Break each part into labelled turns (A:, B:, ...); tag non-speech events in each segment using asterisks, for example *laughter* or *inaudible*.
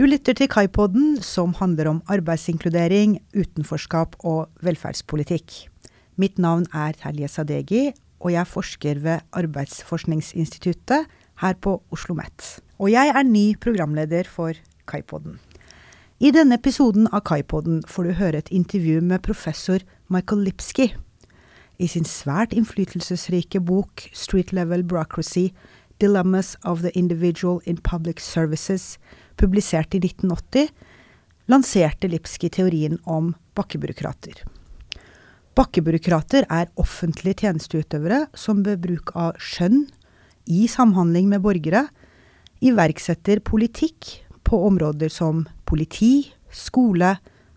A: Du lytter til Kaipodden, som handler om arbeidsinkludering, utenforskap og velferdspolitikk. Mitt navn er Terje Sadegi, og jeg forsker ved Arbeidsforskningsinstituttet her på Oslo OsloMet. Og jeg er ny programleder for Kaipodden. I denne episoden av Kaipodden får du høre et intervju med professor Michael Lipsky. I sin svært innflytelsesrike bok Street Level Bureaucracy Dilemmas of the Individual in Public Services publisert i 1980, lanserte Lipsky teorien om bakkebyråkrater. Bakkebyråkrater er offentlige tjenesteutøvere som ved bruk av skjønn, i samhandling med borgere, iverksetter politikk på områder som politi, skole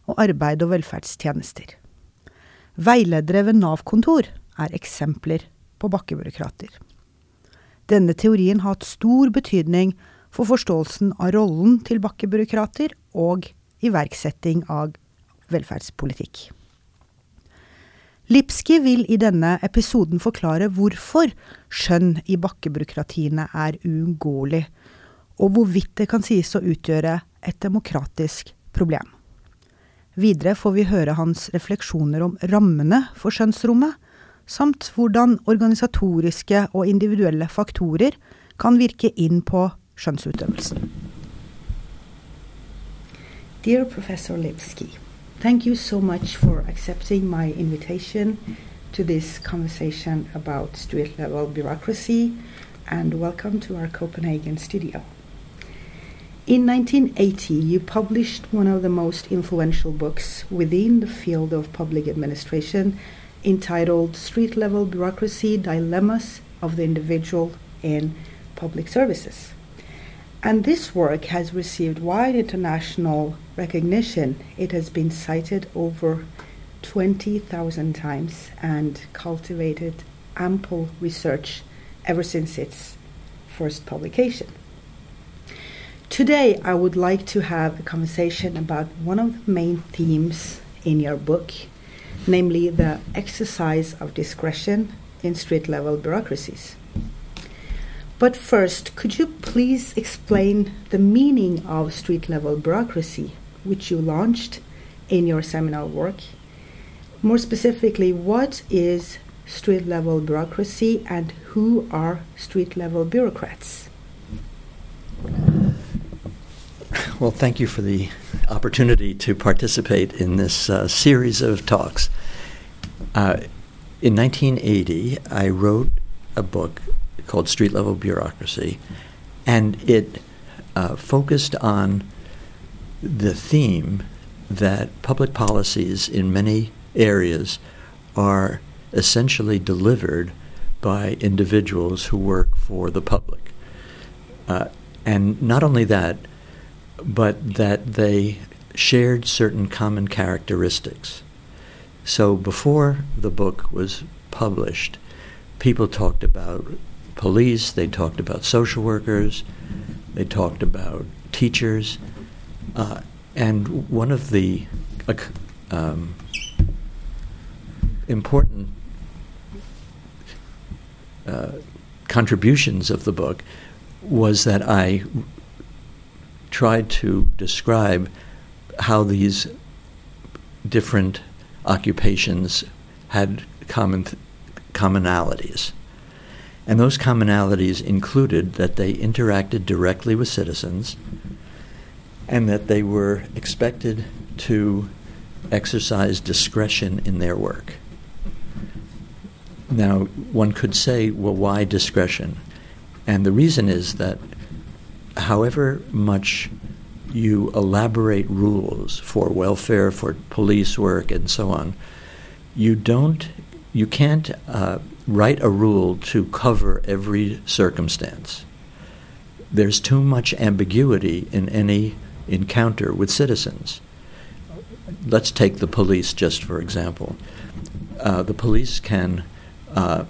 A: og arbeid og velferdstjenester. Veiledere ved Nav-kontor er eksempler på bakkebyråkrater. Denne teorien har hatt stor betydning for forståelsen av rollen til bakkebyråkrater og iverksetting av velferdspolitikk. Lipski vil i denne episoden forklare hvorfor skjønn i bakkebyråkratiene er uunngåelig, og hvorvidt det kan sies å utgjøre et demokratisk problem. Videre får vi høre hans refleksjoner om rammene for skjønnsrommet, samt hvordan organisatoriske og individuelle faktorer kan virke inn på skjønnsutøvelsen. Dear Professor Lipsky, thank you so much for accepting my invitation to this conversation about street level bureaucracy and welcome to our Copenhagen studio. In 1980, you published one of the most influential books within the field of public administration entitled Street Level Bureaucracy Dilemmas of the Individual in Public Services. And this work has received wide international recognition. It has been cited over 20,000 times and cultivated ample research ever since its first publication. Today, I would like to have a conversation about one of the main themes in your book, namely the exercise of discretion in street level bureaucracies. But first, could you please explain the meaning of street level bureaucracy, which you launched in your seminal work? More specifically, what is street level bureaucracy and who are street level bureaucrats?
B: Well, thank you for the opportunity to participate in this uh, series of talks. Uh, in 1980, I wrote a book called Street Level Bureaucracy, and it uh, focused on the theme that public policies in many areas are essentially delivered by individuals who work for the public. Uh, and not only that, but that they shared certain common characteristics. So before the book was published, people talked about police, they talked about social workers, they talked about teachers, uh, and one of the uh, um, important uh, contributions of the book was that I tried to describe how these different occupations had common th- commonalities. And those commonalities included that they interacted directly with citizens and that they were expected to exercise discretion in their work. Now, one could say, well, why discretion? And the reason is that however much you elaborate rules for welfare, for police work, and so on, you don't, you can't uh, write a rule to cover every circumstance. There's too much ambiguity in any encounter with citizens. Let's take the police just for example. Uh, the police can uh,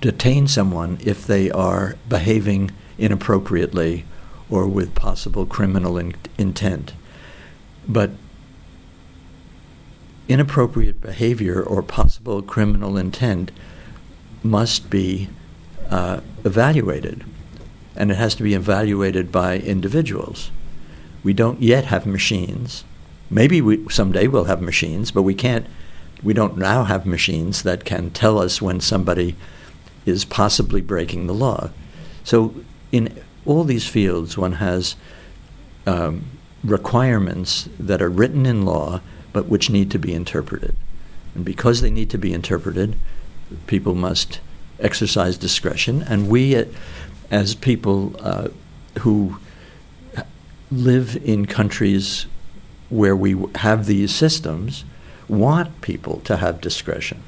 B: detain someone if they are behaving inappropriately or with possible criminal in- intent. But inappropriate behavior or possible criminal intent must be uh, evaluated. and it has to be evaluated by individuals. We don't yet have machines. Maybe we, someday we'll have machines, but we can't. We don't now have machines that can tell us when somebody is possibly breaking the law. So, in all these fields, one has um, requirements that are written in law but which need to be interpreted. And because they need to be interpreted, people must exercise discretion. And we, uh, as people uh, who live in countries where we have these systems, want people to have discretion.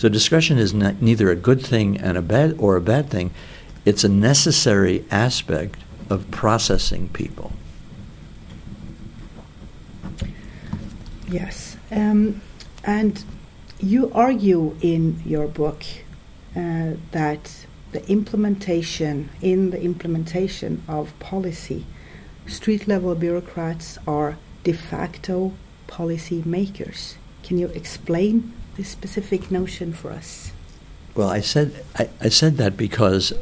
B: So discretion is neither a good thing and a bad or a bad thing. It's a necessary aspect of processing people.
A: Yes. Um, and you argue in your book uh, that the implementation, in the implementation of policy, street level bureaucrats are de facto policy makers. Can you explain this specific notion for us?
B: Well, I said I, I said that because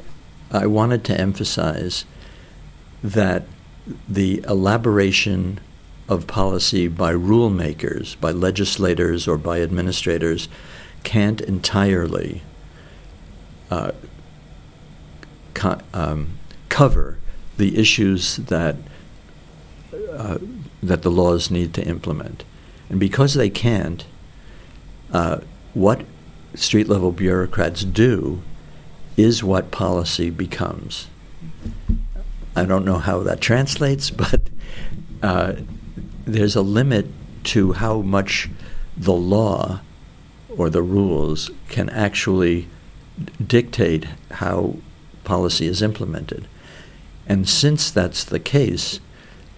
B: I wanted to emphasize that the elaboration of policy by rule makers, by legislators, or by administrators can't entirely uh, co- um, cover the issues that uh, that the laws need to implement, and because they can't, uh, what street level bureaucrats do is what policy becomes. I don't know how that translates, *laughs* but uh, there's a limit to how much the law or the rules can actually dictate how policy is implemented. And since that's the case,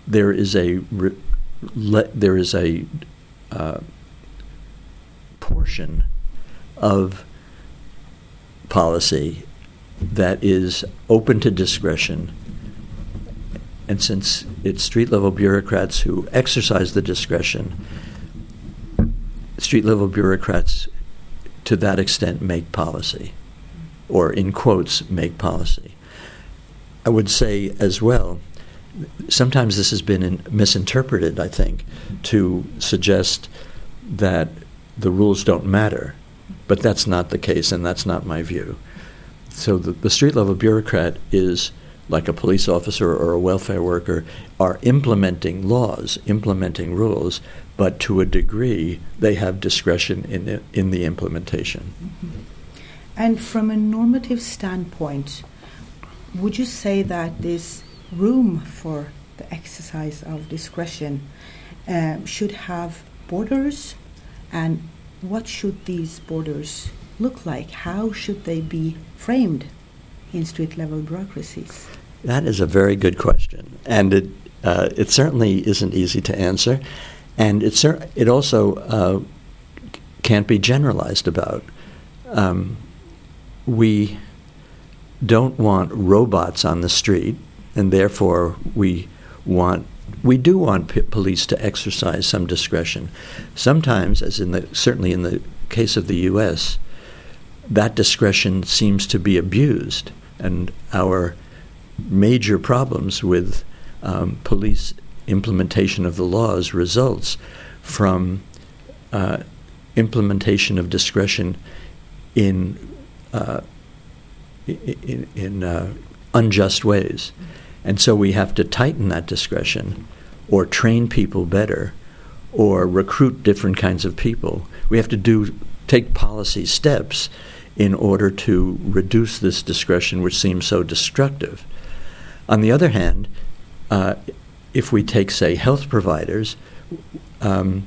B: there is a re, le, there is a uh, portion of policy that is open to discretion and since it's street level bureaucrats who exercise the discretion, street level bureaucrats to that extent make policy, or in quotes, make policy. I would say as well, sometimes this has been in, misinterpreted, I think, to suggest that the rules don't matter. But that's not the case, and that's not my view. So the, the street level bureaucrat is like a police officer or a welfare worker, are implementing laws, implementing rules, but to a degree they have discretion in the, in the implementation.
A: Mm-hmm. And from a normative standpoint, would you say that this room for the exercise of discretion uh, should have borders? And what should these borders look like? How should they be framed in street level bureaucracies?
B: That is a very good question, and it uh, it certainly isn't easy to answer, and it cer- it also uh, can't be generalized about. Um, we don't want robots on the street, and therefore we want we do want p- police to exercise some discretion. Sometimes, as in the certainly in the case of the U.S., that discretion seems to be abused, and our major problems with um, police implementation of the laws results from uh, implementation of discretion in uh, in, in uh, unjust ways, and so we have to tighten that discretion, or train people better, or recruit different kinds of people. We have to do take policy steps in order to reduce this discretion, which seems so destructive. On the other hand, uh, if we take, say, health providers, um,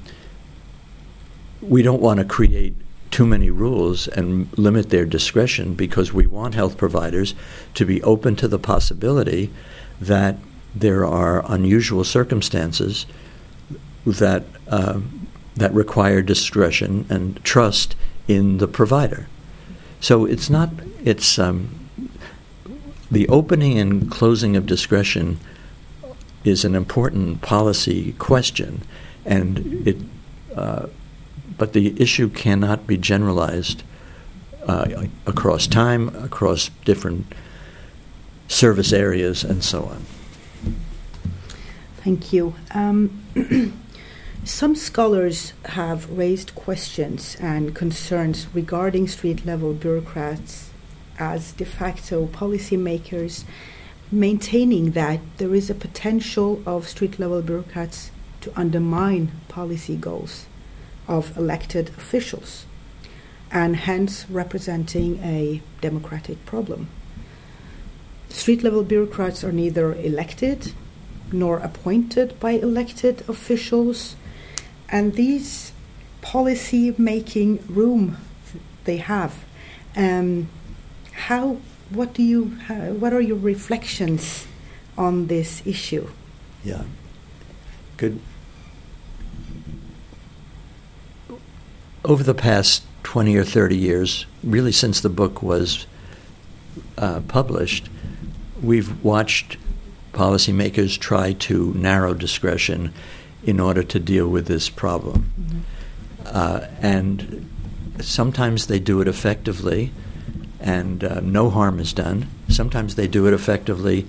B: we don't want to create too many rules and limit their discretion because we want health providers to be open to the possibility that there are unusual circumstances that uh, that require discretion and trust in the provider. So it's not it's um, the opening and closing of discretion is an important policy question, and it, uh, but the issue cannot be generalized uh, across time, across different service areas, and so on.
A: Thank you. Um, *clears throat* some scholars have raised questions and concerns regarding street level bureaucrats as de facto policymakers, maintaining that there is a potential of street level bureaucrats to undermine policy goals of elected officials and hence representing a democratic problem. Street level bureaucrats are neither elected nor appointed by elected officials. And these policy making room they have, um, how, what do you, what are your reflections on this issue?
B: Yeah, good. Over the past 20 or 30 years, really since the book was uh, published, we've watched policymakers try to narrow discretion in order to deal with this problem. Mm-hmm. Uh, and sometimes they do it effectively and uh, no harm is done. Sometimes they do it effectively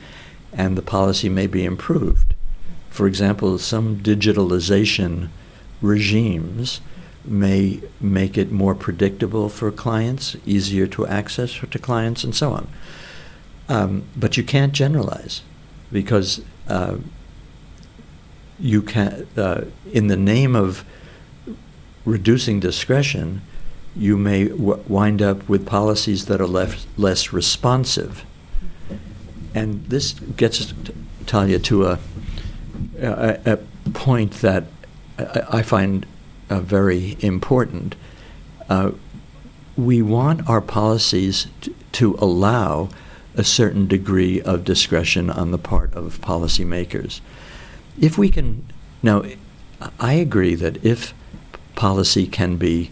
B: and the policy may be improved. For example, some digitalization regimes may make it more predictable for clients, easier to access to clients, and so on. Um, but you can't generalize because uh, you can, uh, in the name of reducing discretion, you may w- wind up with policies that are less, less responsive. And this gets Talia to a, a, a point that I, I find uh, very important. Uh, we want our policies t- to allow a certain degree of discretion on the part of policymakers. If we can, now, I agree that if policy can be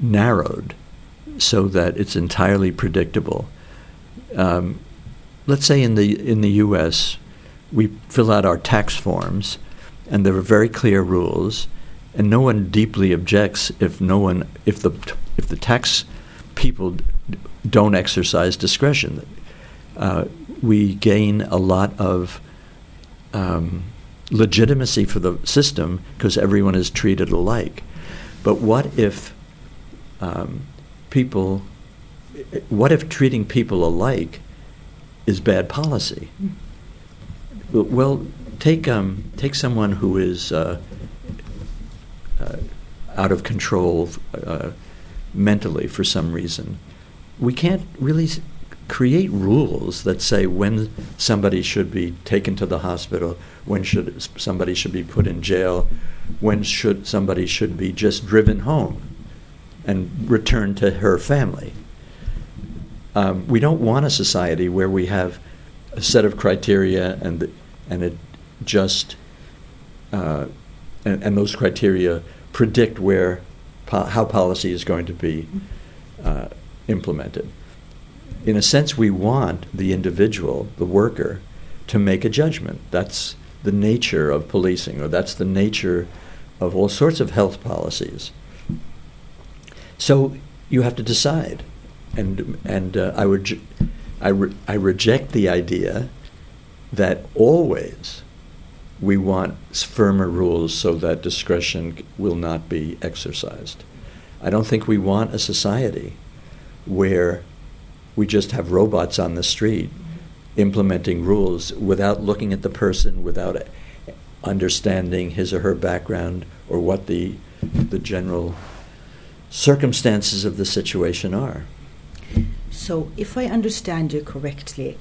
B: narrowed so that it's entirely predictable, um, let's say in the in the U.S. we fill out our tax forms, and there are very clear rules, and no one deeply objects if no one if the if the tax people don't exercise discretion uh, we gain a lot of um, legitimacy for the system because everyone is treated alike. But what if um, people, what if treating people alike is bad policy? Well, take, um, take someone who is uh, uh, out of control uh, mentally for some reason. We can't really create rules that say when somebody should be taken to the hospital, when should somebody should be put in jail, when should somebody should be just driven home and returned to her family. Um, we don't want a society where we have a set of criteria and and it just uh, and, and, those criteria predict where po- how policy is going to be uh, implemented in a sense, we want the individual, the worker, to make a judgment. That's the nature of policing, or that's the nature of all sorts of health policies. So you have to decide, and and uh, I would I, re- I reject the idea that always we want firmer rules so that discretion will not be exercised. I don't think we want a society where we just have robots on the street implementing rules without looking at the person, without understanding his or her background or what the, the general circumstances of the situation are.
A: So, if I understand you correctly,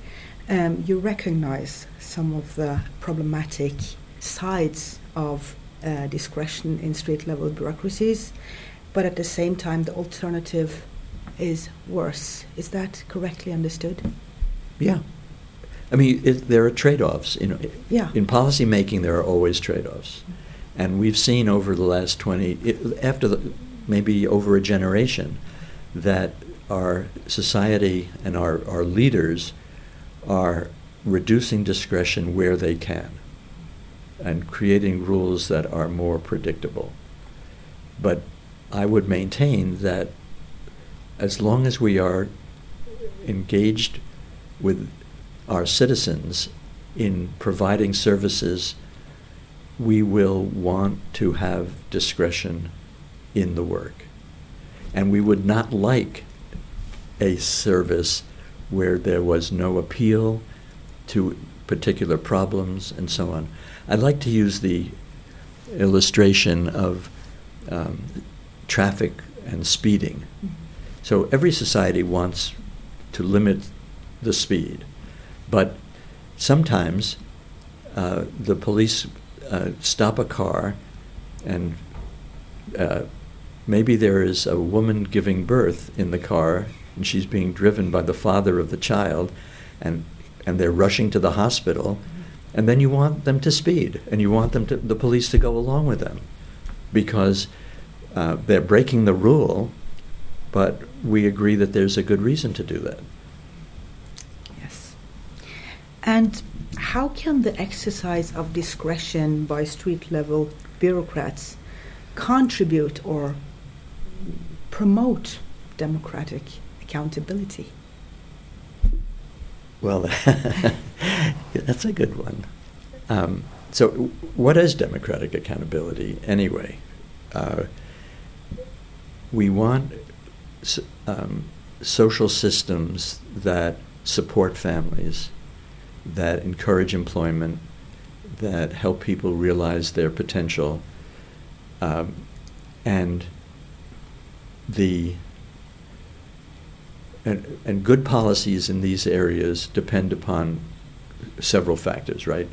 A: um, you recognize some of the problematic sides of uh, discretion in street level bureaucracies, but at the same time, the alternative is worse. Is that correctly understood?
B: Yeah. I mean, it, there are trade-offs. You know,
A: yeah.
B: In policy making, there are always trade-offs, and we've seen over the last twenty, it, after the, maybe over a generation, that our society and our, our leaders are reducing discretion where they can, and creating rules that are more predictable. But I would maintain that as long as we are engaged with our citizens in providing services, we will want to have discretion in the work. And we would not like a service where there was no appeal to particular problems and so on. I'd like to use the illustration of um, traffic and speeding. Mm-hmm. So every society wants to limit the speed, but sometimes uh, the police uh, stop a car and uh, maybe there is a woman giving birth in the car and she's being driven by the father of the child and and they're rushing to the hospital and then you want them to speed and you want them to the police to go along with them because uh, they're breaking the rule but we agree that there's a good reason to do that
A: yes and how can the exercise of discretion by street level bureaucrats contribute or promote democratic accountability?
B: Well, *laughs* that's a good one. Um, so, what is democratic accountability anyway? Uh, we want um, social systems that support families, that encourage employment, that help people realize their potential, um, and the and, and good policies in these areas depend upon several factors, right?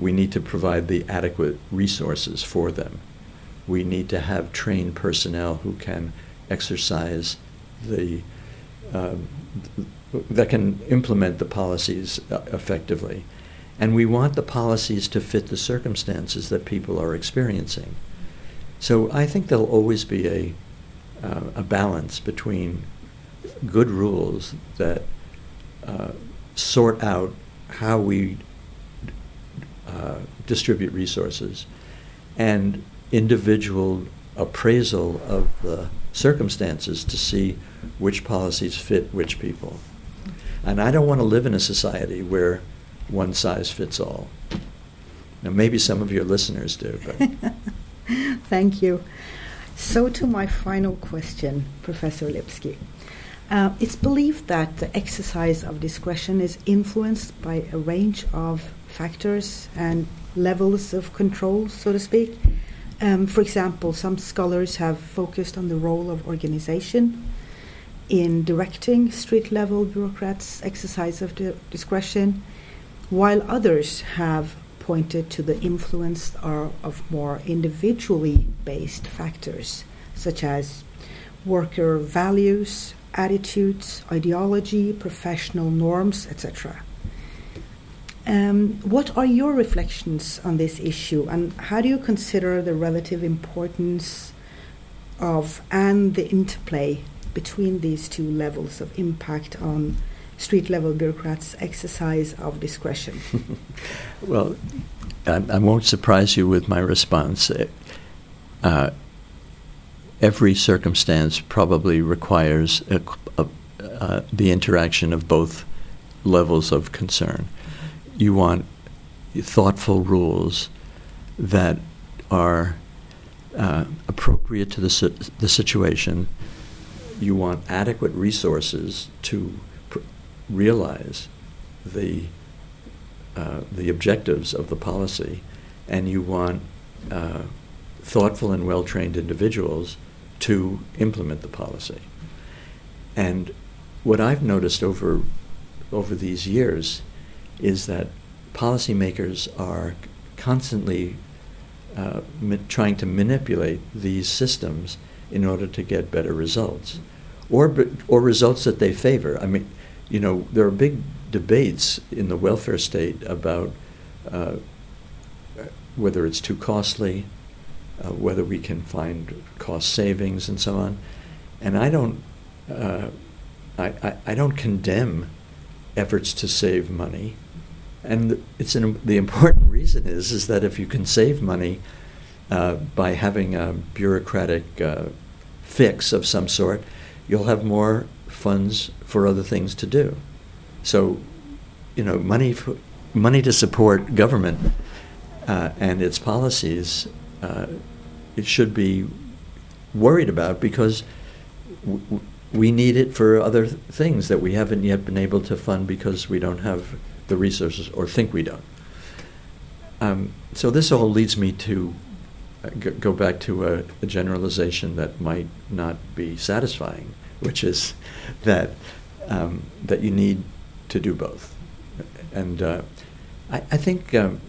B: We need to provide the adequate resources for them. We need to have trained personnel who can exercise the um, that can implement the policies effectively. And we want the policies to fit the circumstances that people are experiencing. So I think there'll always be a, uh, a balance between good rules that uh, sort out how we uh, distribute resources and individual appraisal of the circumstances to see which policies fit which people. And I don't want to live in a society where one size fits all. Now, maybe some of your listeners do, but. *laughs*
A: Thank you. So, to my final question, Professor Lipsky. Uh, it's believed that the exercise of discretion is influenced by a range of factors and levels of control, so to speak. Um, for example, some scholars have focused on the role of organization in directing street level bureaucrats' exercise of discretion, while others have pointed to the influence or of more individually based factors, such as worker values, attitudes, ideology, professional norms, etc. Um, what are your reflections on this issue, and how do you consider the relative importance of and the interplay between these two levels of impact on street level bureaucrats' exercise of discretion? *laughs*
B: well, I, I, won't surprise you with my response. Uh, every circumstance probably requires a, a, uh, the interaction of both levels of concern. You want thoughtful rules that are uh, appropriate to the, si- the situation. You want adequate resources to pr- realize the uh, the objectives of the policy, and you want uh, thoughtful and well trained individuals to implement the policy. And what I've noticed over over these years is that policymakers are constantly uh, ma- trying to manipulate these systems in order to get better results, or or results that they favor. I mean, you know, there are big debates in the welfare state about uh, whether it's too costly, uh, whether we can find cost savings and so on. And I don't, uh, I, I, I, don't condemn efforts to save money. And it's an, the important reason is, is that if you can save money uh, by having a bureaucratic uh, fix of some sort, you'll have more funds for other things to do. So you know, money for, money to support government uh, and its policies, uh, it should be worried about because w- we need it for other things that we haven't yet been able to fund because we don't have the resources or think we don't. Um, so this all leads me to uh, go back to a, a generalization that might not be satisfying, which is that um, that you need to do both. And uh, I, I think um,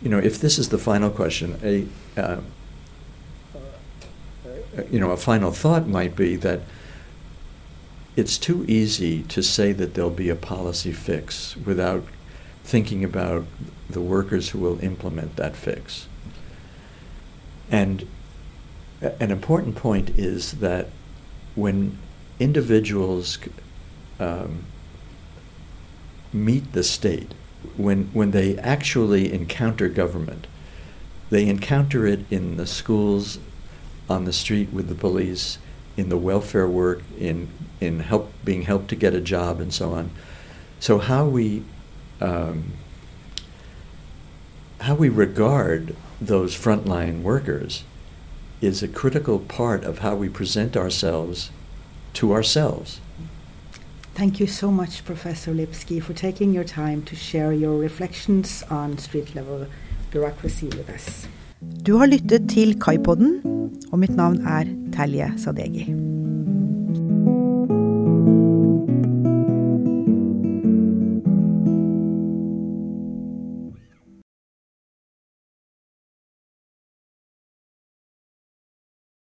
B: you know if this is the final question, a uh, you know a final thought might be that it's too easy to say that there'll be a policy fix without thinking about the workers who will implement that fix. And an important point is that when individuals um, meet the state, when, when they actually encounter government, they encounter it in the schools, on the street with the police, in the welfare work, in, in help, being helped to get a job, and so on. So, how we um, how we regard those frontline workers is a critical part of how we present ourselves to ourselves.
A: Thank you so much, Professor Lipsky, for taking your time to share your reflections on street level bureaucracy with us. Du har lyttet til Kaipodden, og mitt navn er Telje Sadegi.